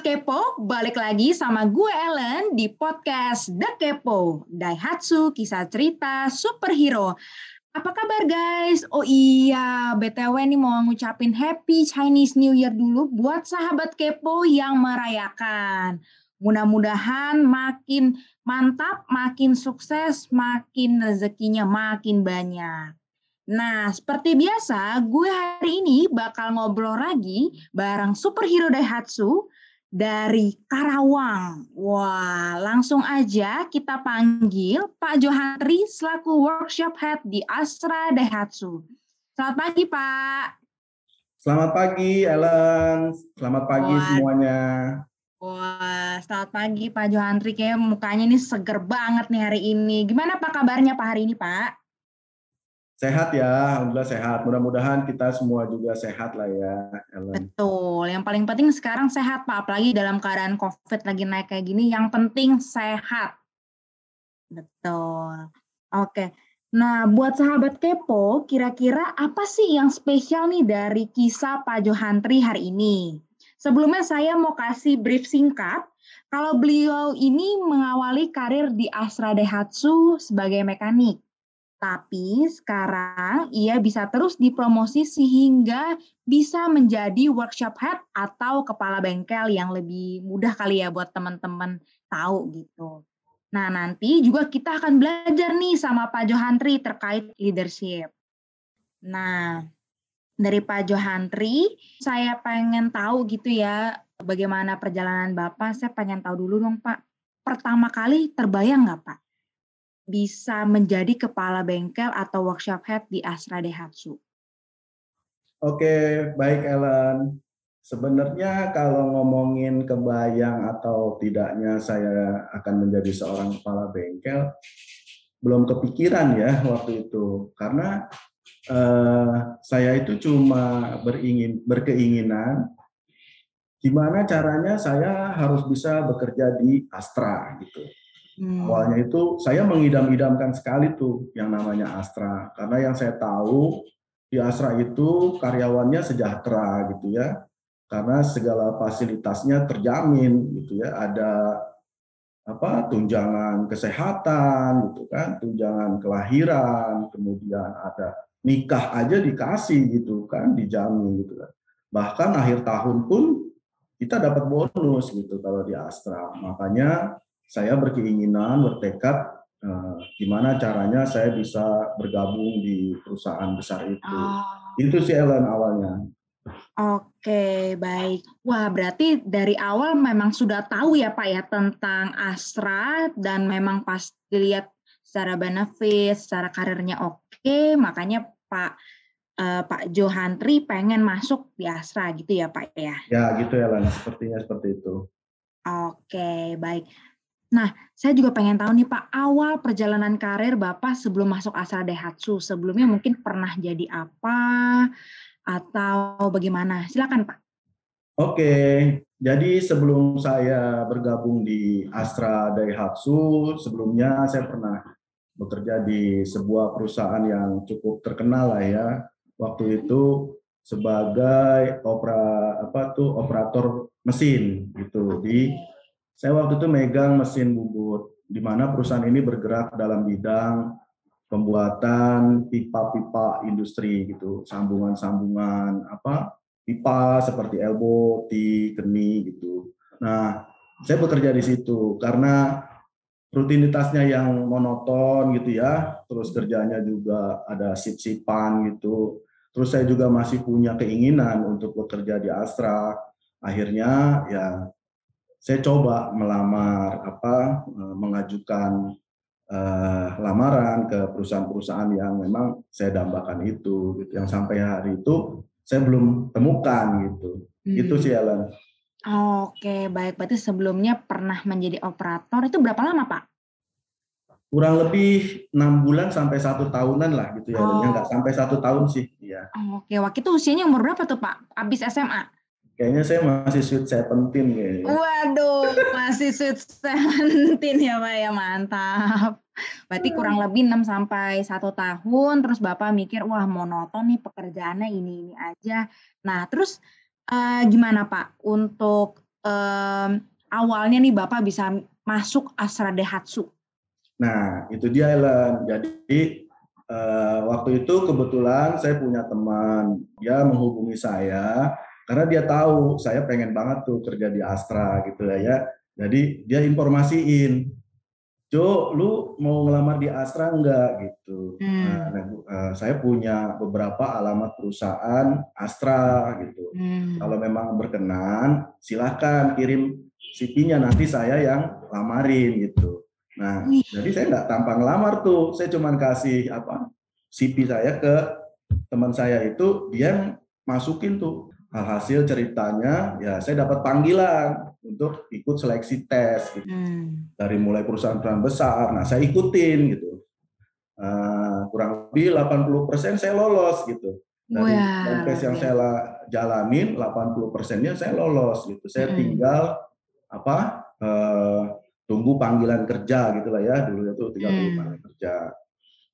Sahabat Kepo, balik lagi sama gue Ellen di podcast The Kepo, Daihatsu Kisah Cerita Superhero. Apa kabar guys? Oh iya, BTW nih mau ngucapin Happy Chinese New Year dulu buat sahabat Kepo yang merayakan. Mudah-mudahan makin mantap, makin sukses, makin rezekinya makin banyak. Nah, seperti biasa, gue hari ini bakal ngobrol lagi bareng superhero Daihatsu dari Karawang. Wah, langsung aja kita panggil Pak Johantri selaku workshop head di Astra Daihatsu. Selamat pagi, Pak. Selamat pagi, Ellen. Selamat pagi Wah. semuanya. Wah, selamat pagi Pak Johantri. Kayak mukanya ini seger banget nih hari ini. Gimana Pak kabarnya Pak hari ini, Pak? Sehat ya, alhamdulillah sehat. Mudah-mudahan kita semua juga sehat lah ya, Ellen. Betul. Yang paling penting sekarang sehat, Pak. Apalagi dalam keadaan COVID lagi naik kayak gini, yang penting sehat. Betul. Oke. Nah, buat sahabat kepo, kira-kira apa sih yang spesial nih dari kisah Pak Johantri hari ini? Sebelumnya saya mau kasih brief singkat. Kalau beliau ini mengawali karir di Astra Daihatsu sebagai mekanik tapi sekarang ia bisa terus dipromosi sehingga bisa menjadi workshop head atau kepala bengkel yang lebih mudah kali ya buat teman-teman tahu gitu. Nah nanti juga kita akan belajar nih sama Pak Johantri terkait leadership. Nah dari Pak Johantri saya pengen tahu gitu ya bagaimana perjalanan Bapak. Saya pengen tahu dulu dong Pak. Pertama kali terbayang nggak Pak bisa menjadi kepala bengkel atau workshop head di Astra Daihatsu? Oke, baik Ellen. Sebenarnya kalau ngomongin kebayang atau tidaknya saya akan menjadi seorang kepala bengkel, belum kepikiran ya waktu itu. Karena eh, saya itu cuma beringin, berkeinginan gimana caranya saya harus bisa bekerja di Astra gitu. Hmm. Awalnya itu saya mengidam-idamkan sekali tuh yang namanya Astra. Karena yang saya tahu di Astra itu karyawannya sejahtera gitu ya. Karena segala fasilitasnya terjamin gitu ya. Ada apa tunjangan kesehatan gitu kan tunjangan kelahiran kemudian ada nikah aja dikasih gitu kan dijamin gitu kan. Bahkan akhir tahun pun kita dapat bonus gitu kalau di Astra. Makanya saya berkeinginan, bertekad uh, gimana caranya saya bisa bergabung di perusahaan besar itu. Oh. Itu sih Ellen awalnya. Oke, baik. Wah, berarti dari awal memang sudah tahu ya Pak ya tentang Astra dan memang pas dilihat secara benefit, secara karirnya oke, makanya Pak uh, Pak Johantri pengen masuk di Astra gitu ya Pak ya? Ya gitu ya Lan, sepertinya seperti itu. Oke, baik. Nah, saya juga pengen tahu nih Pak, awal perjalanan karir Bapak sebelum masuk Astra Daihatsu, sebelumnya mungkin pernah jadi apa atau bagaimana? Silakan Pak. Oke, jadi sebelum saya bergabung di Astra Daihatsu, sebelumnya saya pernah bekerja di sebuah perusahaan yang cukup terkenal lah ya. Waktu itu sebagai opera apa tuh operator mesin gitu di saya waktu itu megang mesin bubut, di mana perusahaan ini bergerak dalam bidang pembuatan pipa-pipa industri gitu, sambungan-sambungan apa pipa seperti elbow, T, keni gitu. Nah, saya bekerja di situ karena rutinitasnya yang monoton gitu ya, terus kerjanya juga ada sip-sipan gitu. Terus saya juga masih punya keinginan untuk bekerja di Astra. Akhirnya ya saya coba melamar apa eh, mengajukan uh, lamaran ke perusahaan-perusahaan yang memang saya dambakan itu gitu. yang sampai hari itu saya belum temukan gitu hmm. itu sih Ellen Oke baik berarti sebelumnya pernah menjadi operator itu berapa lama Pak? Kurang lebih enam bulan sampai satu tahunan lah gitu ya, oh. nggak sampai satu tahun sih, ya. Oke, waktu itu usianya umur berapa tuh Pak? Abis SMA? Kayaknya saya masih sweet seventeen kayaknya. Waduh, masih sweet seventeen ya Pak ya, mantap. Berarti kurang lebih 6 sampai satu tahun, terus Bapak mikir, wah monoton nih pekerjaannya ini-ini aja. Nah, terus uh, gimana Pak untuk um, awalnya nih Bapak bisa masuk Astra Daihatsu? Nah, itu dia Ellen. Jadi uh, waktu itu kebetulan saya punya teman, dia menghubungi saya karena dia tahu saya pengen banget tuh kerja di Astra gitu ya. ya. Jadi dia informasiin, Jo, lu mau ngelamar di Astra enggak gitu. Hmm. Nah, uh, saya punya beberapa alamat perusahaan Astra gitu. Hmm. Kalau memang berkenan, silakan kirim CV-nya nanti saya yang lamarin gitu. Nah, Wih. jadi saya nggak tampang lamar tuh, saya cuma kasih apa CV saya ke teman saya itu, dia masukin tuh hasil ceritanya, ya saya dapat panggilan untuk ikut seleksi tes gitu. Hmm. Dari mulai perusahaan-perusahaan besar. Nah, saya ikutin gitu. Uh, kurang lebih 80% saya lolos gitu. Dari wow. tes yang saya jalanin 80 persennya saya lolos gitu. Saya hmm. tinggal apa uh, tunggu panggilan kerja gitu lah ya dulu itu tinggal hmm. panggilan kerja.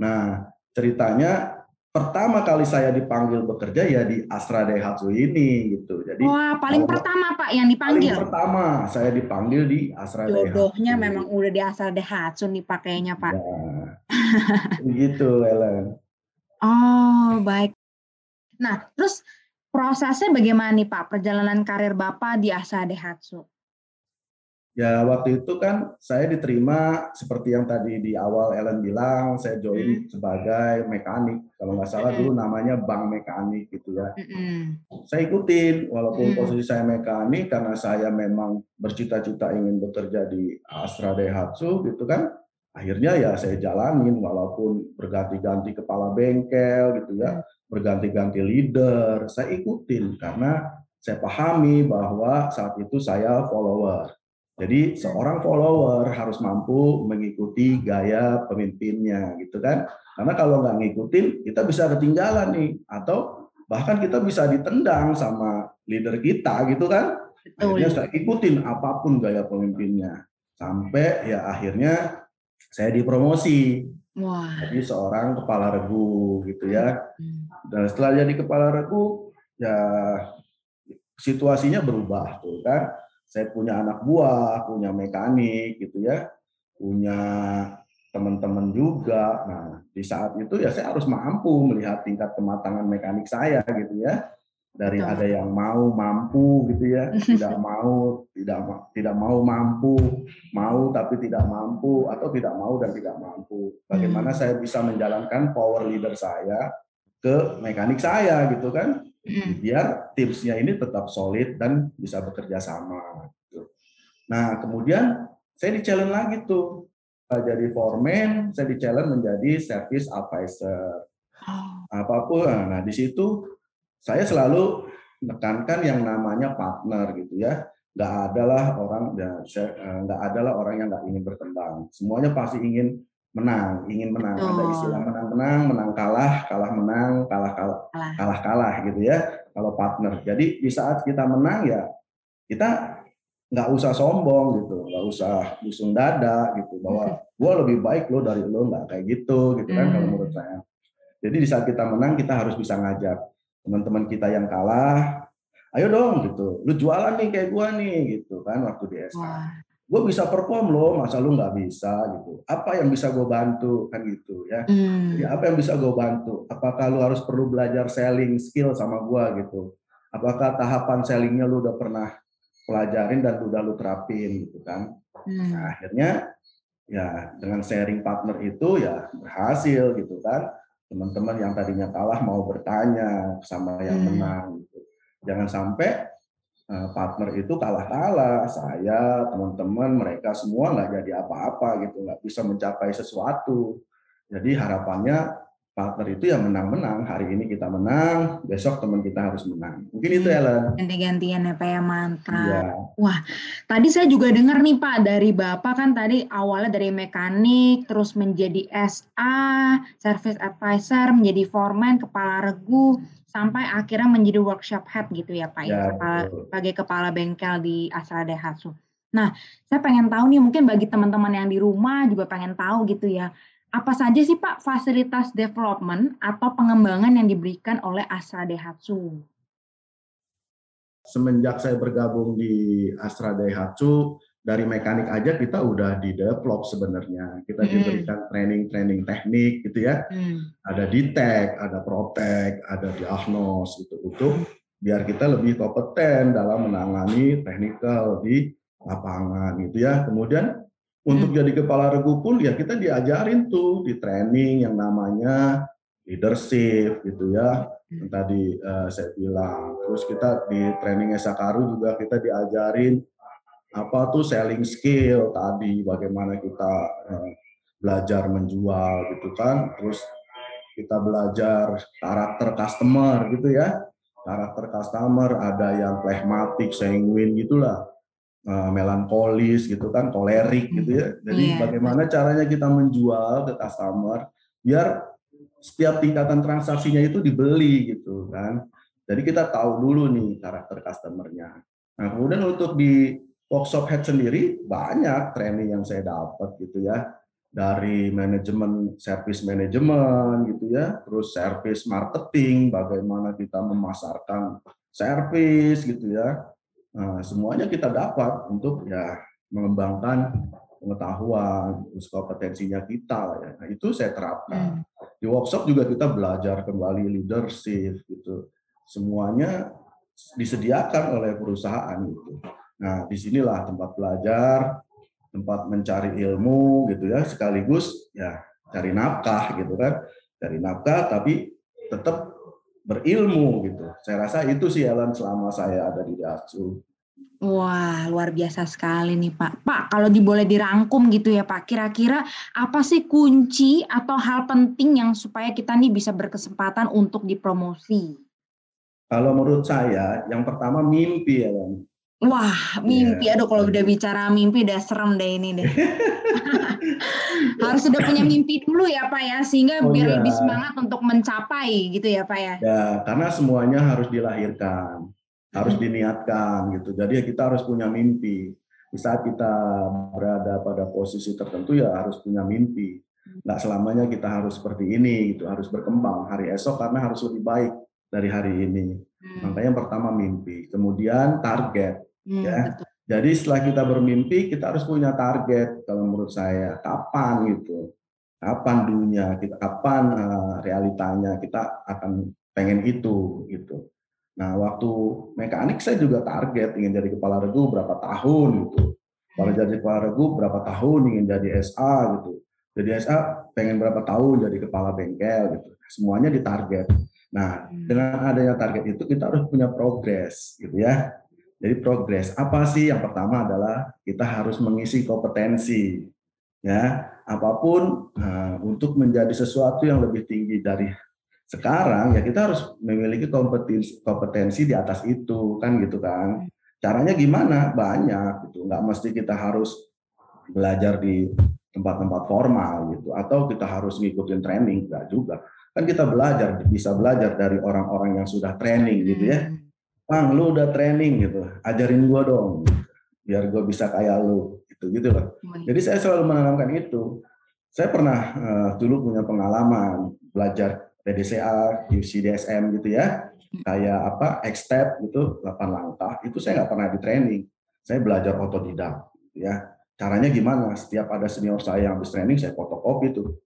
Nah ceritanya pertama kali saya dipanggil bekerja ya di Astra Daihatsu ini gitu. Jadi Wah, paling pertama Pak yang dipanggil. Paling pertama saya dipanggil di Astra Jodohnya Daihatsu. Jodohnya memang udah di Astra Daihatsu nih pakainya, Pak. Ya, begitu, Ellen. Oh, baik. Nah, terus prosesnya bagaimana nih Pak perjalanan karir Bapak di Astra Daihatsu? Ya waktu itu kan saya diterima seperti yang tadi di awal Ellen bilang, saya join hmm. sebagai mekanik. Kalau nggak salah hmm. dulu namanya bank mekanik gitu ya. Hmm. Saya ikutin, walaupun hmm. posisi saya mekanik karena saya memang bercita-cita ingin bekerja di Astra Daihatsu gitu kan. Akhirnya ya saya jalanin walaupun berganti-ganti kepala bengkel gitu ya, hmm. berganti-ganti leader, saya ikutin karena saya pahami bahwa saat itu saya follower jadi seorang follower harus mampu mengikuti gaya pemimpinnya gitu kan. Karena kalau nggak ngikutin kita bisa ketinggalan nih atau bahkan kita bisa ditendang sama leader kita gitu kan. Akhirnya saya ikutin apa pun gaya pemimpinnya. Sampai ya akhirnya saya dipromosi. Wah. Jadi seorang kepala regu gitu ya. Hmm. Dan setelah jadi kepala regu ya situasinya berubah tuh kan saya punya anak buah, punya mekanik gitu ya, punya teman-teman juga. Nah, di saat itu ya saya harus mampu melihat tingkat kematangan mekanik saya gitu ya. Dari Betul. ada yang mau mampu gitu ya, tidak mau, tidak tidak mau mampu, mau tapi tidak mampu atau tidak mau dan tidak mampu. Bagaimana hmm. saya bisa menjalankan power leader saya ke mekanik saya gitu kan? Biar tipsnya ini tetap solid dan bisa bekerja sama. Gitu. Nah kemudian saya di challenge lagi tuh jadi foreman, saya di challenge menjadi service advisor. Oh. Apa pun, nah di situ saya selalu menekankan yang namanya partner gitu ya. Gak adalah orang, ya, eh, nggak adalah orang yang nggak ingin berkembang. Semuanya pasti ingin menang, ingin menang. Betul. Ada istilah menang-menang, menang kalah, kalah menang, kalah kalah, kalah kalah gitu ya. Kalau partner. Jadi di saat kita menang ya kita nggak usah sombong gitu, nggak usah busung dada gitu bahwa gue lebih baik lo dari lo nggak kayak gitu gitu kan hmm. kalau menurut saya. Jadi di saat kita menang kita harus bisa ngajak teman-teman kita yang kalah, ayo dong gitu, lu jualan nih kayak gue nih gitu kan waktu di SK gue bisa perform loh masa lu nggak bisa gitu. Apa yang bisa gue bantu? Kan gitu ya. Hmm. jadi apa yang bisa gue bantu? Apakah lu harus perlu belajar selling skill sama gue gitu? Apakah tahapan sellingnya lu udah pernah pelajarin dan udah lu terapin gitu kan? Hmm. nah, akhirnya ya dengan sharing partner itu ya berhasil gitu kan. Teman-teman yang tadinya kalah mau bertanya sama yang hmm. menang gitu. Jangan sampai partner itu kalah-kalah, saya, teman-teman, mereka semua nggak jadi apa-apa gitu, nggak bisa mencapai sesuatu. Jadi harapannya partner itu ya menang-menang. Hari ini kita menang, besok teman kita harus menang. Mungkin itu Ellen. Ganti-gantian ya Pak ya mantra. Ya. Wah, tadi saya juga dengar nih Pak dari Bapak kan tadi awalnya dari mekanik, terus menjadi SA, service advisor, menjadi foreman, kepala regu, sampai akhirnya menjadi workshop head gitu ya Pak ya, ya kepala, sebagai kepala bengkel di Astra Daihatsu. Nah, saya pengen tahu nih mungkin bagi teman-teman yang di rumah juga pengen tahu gitu ya. Apa saja sih Pak fasilitas development atau pengembangan yang diberikan oleh Astra Daihatsu? semenjak saya bergabung di Astra Daihatsu dari mekanik aja kita udah di develop sebenarnya. Kita hmm. diberikan training-training teknik gitu ya. Hmm. Ada di tech, ada protek, ada diagnos gitu untuk biar kita lebih kompeten dalam menangani teknikal di lapangan gitu ya. Kemudian untuk hmm. jadi kepala regu pun ya kita diajarin tuh di training yang namanya leadership gitu ya. Yang tadi uh, saya bilang. Terus kita di training Esakaru juga kita diajarin apa tuh selling skill tadi bagaimana kita uh, belajar menjual gitu kan terus kita belajar karakter customer gitu ya. Karakter customer ada yang phlegmatic sanguine gitulah uh, melankolis gitu kan kolerik gitu ya. Jadi yeah. bagaimana caranya kita menjual ke customer biar setiap tingkatan transaksinya itu dibeli gitu kan. Jadi kita tahu dulu nih karakter customernya. Nah kemudian untuk di workshop head sendiri banyak training yang saya dapat gitu ya. Dari manajemen service manajemen gitu ya. Terus service marketing bagaimana kita memasarkan service gitu ya. Nah, semuanya kita dapat untuk ya mengembangkan pengetahuan terus kompetensinya kita ya. Nah, itu saya terapkan. Hmm. di workshop juga kita belajar kembali leadership gitu. Semuanya disediakan oleh perusahaan gitu Nah, di sinilah tempat belajar, tempat mencari ilmu gitu ya, sekaligus ya cari nafkah gitu kan, cari nafkah tapi tetap berilmu gitu. Saya rasa itu sih Ellen selama saya ada di Dasu. Wah, luar biasa sekali nih Pak. Pak, kalau diboleh dirangkum gitu ya Pak, kira-kira apa sih kunci atau hal penting yang supaya kita nih bisa berkesempatan untuk dipromosi? Kalau menurut saya, yang pertama mimpi ya, Wah, mimpi. Yeah. Aduh, kalau udah bicara mimpi udah serem deh ini deh. Harus sudah punya mimpi dulu ya Pak ya, sehingga oh, biar iya. lebih semangat untuk mencapai gitu ya Pak ya. Ya, karena semuanya harus dilahirkan, harus hmm. diniatkan gitu. Jadi ya kita harus punya mimpi. Di saat kita berada pada posisi tertentu ya harus punya mimpi. Nggak selamanya kita harus seperti ini gitu, harus berkembang hari esok karena harus lebih baik dari hari ini. Hmm. Makanya yang pertama mimpi, kemudian target Hmm, ya. Betul. Jadi setelah kita bermimpi, kita harus punya target kalau menurut saya. Kapan gitu? Kapan dunia kita kapan uh, realitanya kita akan pengen itu gitu. Nah, waktu mekanik saya juga target ingin jadi kepala regu berapa tahun gitu. Kalau hmm. jadi kepala regu berapa tahun ingin jadi SA gitu. Jadi SA pengen berapa tahun jadi kepala bengkel gitu. Semuanya ditarget. Nah, hmm. dengan adanya target itu kita harus punya progres gitu ya jadi progres. Apa sih? Yang pertama adalah kita harus mengisi kompetensi. Ya, apa pun uh, untuk menjadi sesuatu yang lebih tinggi dari sekarang ya kita harus memiliki kompetensi kompetensi di atas itu kan gitu kan. Caranya gimana? Banyak gitu. Nggak mesti kita harus belajar di tempat-tempat formal gitu atau kita harus ngikutin training enggak juga. Kan kita belajar bisa belajar dari orang-orang yang sudah training gitu ya hmm. Bang, lu udah training gitu, ajarin gua dong, biar gua bisa kayak lu, gitu gitu loh. Jadi saya selalu menanamkan itu. Saya pernah uh, dulu punya pengalaman belajar PDCA, UCDSM gitu ya, kayak apa, X-step gitu, 8 langkah, itu saya nggak pernah di training. Saya belajar otodidak, gitu ya. Caranya gimana? Setiap ada senior saya yang habis training, saya fotokopi tuh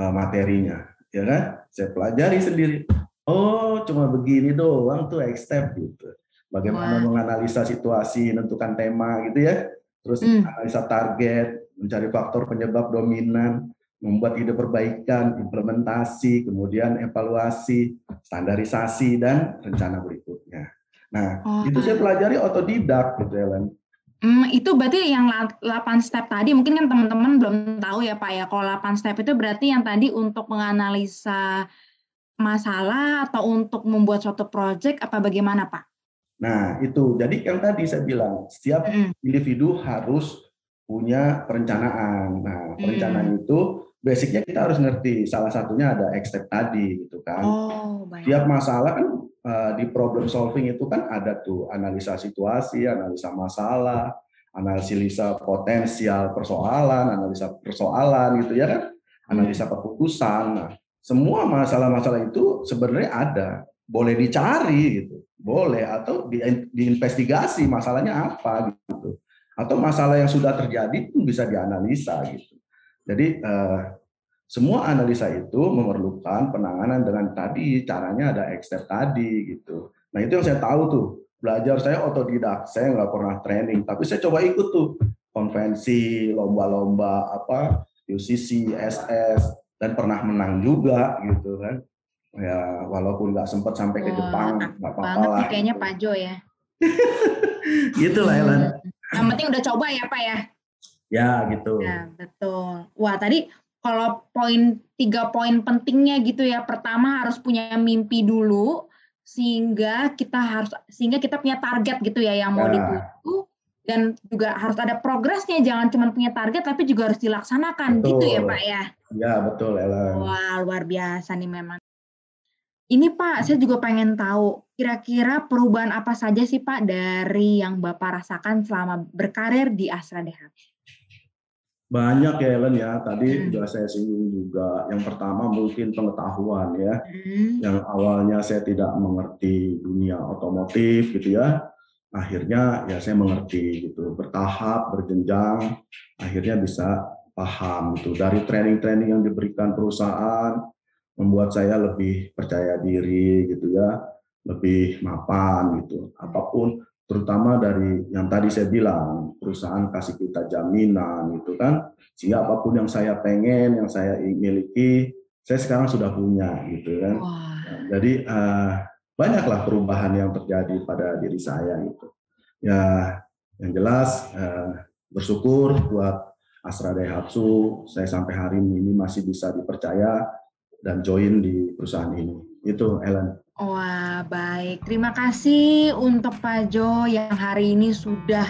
uh, materinya, ya kan? Saya pelajari sendiri Oh, cuma begini doang tuh X step gitu. Bagaimana Wah. menganalisa situasi, menentukan tema gitu ya. Terus hmm. analisa target, mencari faktor penyebab dominan, membuat ide perbaikan, implementasi, kemudian evaluasi, standarisasi dan rencana berikutnya. Nah, oh. itu saya pelajari otodidak gitu Ellen. Hmm, itu berarti yang 8 step tadi mungkin kan teman-teman belum tahu ya Pak ya. Kalau 8 step itu berarti yang tadi untuk menganalisa masalah atau untuk membuat suatu project apa bagaimana Pak? Nah itu, jadi yang tadi saya bilang setiap mm. individu harus punya perencanaan. Nah perencanaan mm. itu basicnya kita harus ngerti. Salah satunya ada step tadi gitu kan. Oh, baik. Setiap masalah kan uh, di problem solving itu kan ada tuh analisa situasi, analisa masalah, analisa potensial persoalan, analisa persoalan gitu ya kan, analisa keputusan. Nah, semua masalah-masalah itu sebenarnya ada, boleh dicari gitu. boleh. Atau di, diinvestigasi masalahnya apa gitu. Atau masalah yang sudah terjadi pun bisa dianalisa gitu. Jadi eh, semua analisa itu memerlukan penanganan dengan tadi. Caranya ada ekstep tadi gitu. Nah itu yang saya tahu tuh. Belajar saya otodidak. Saya nggak pernah training. Tapi saya coba ikut tuh. Konvensi lomba-lomba apa UCC SS dan pernah menang juga gitu kan. Ya walaupun nggak sempat sampai ke Jepang nggak apa-apa lah. kayaknya Pak Jo ya. Gitu lah Elan yang penting udah coba ya Pak ya? Ya gitu. Ya betul. Wah tadi kalau poin tiga poin pentingnya gitu ya pertama harus punya mimpi dulu sehingga kita harus sehingga kita punya target gitu ya yang mau ya. dituju dan juga harus ada progresnya jangan cuma punya target tapi juga harus dilaksanakan betul. gitu ya Pak ya ya betul Ellen wah luar biasa nih memang ini Pak, saya juga pengen tahu, kira-kira perubahan apa saja sih Pak dari yang Bapak rasakan selama berkarir di Astra DH? Banyak ya Ellen ya, tadi hmm. sudah saya singgung juga. Yang pertama mungkin pengetahuan ya, hmm. yang awalnya saya tidak mengerti dunia otomotif gitu ya, akhirnya ya saya mengerti gitu, bertahap, berjenjang, akhirnya bisa paham itu dari training-training yang diberikan perusahaan, membuat saya lebih percaya diri gitu ya, lebih mapan gitu. Apa pun terutama dari yang tadi saya bilang perusahaan kasih kita jaminan gitu kan. Sehingga apa pun yang saya pengen, yang saya miliki, saya sekarang sudah punya gitu kan. Wow. Jadi uh, banyaklah perubahan yang terjadi pada diri saya gitu. Ya yang jelas uh, bersyukur buat Astra Daihatsu saya sampai hari ini masih bisa dipercaya dan join di perusahaan ini. Itu Ellen. Wah, baik. Terima kasih untuk Pak Jo yang hari ini sudah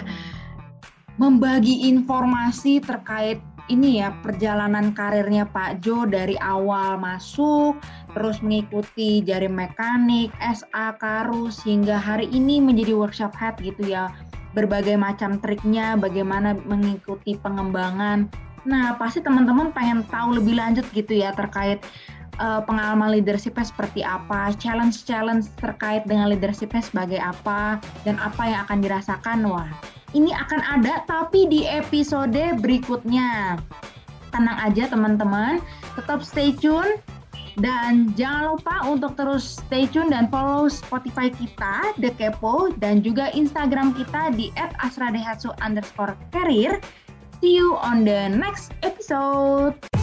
membagi informasi terkait ini ya perjalanan karirnya Pak Jo dari awal masuk terus mengikuti jari mekanik, SA, Karus hingga hari ini menjadi workshop head gitu ya. Berbagai macam triknya bagaimana mengikuti pengembangan. Nah, pasti teman-teman pengen tahu lebih lanjut gitu ya terkait uh, pengalaman leadershipnya seperti apa, challenge-challenge terkait dengan leadershipnya sebagai apa, dan apa yang akan dirasakan. Wah, ini akan ada tapi di episode berikutnya. Tenang aja teman-teman, tetap stay tune. Dan jangan lupa untuk terus stay tune dan follow Spotify kita, The Kepo, dan juga Instagram kita di @asradehatsu. See you on the next episode.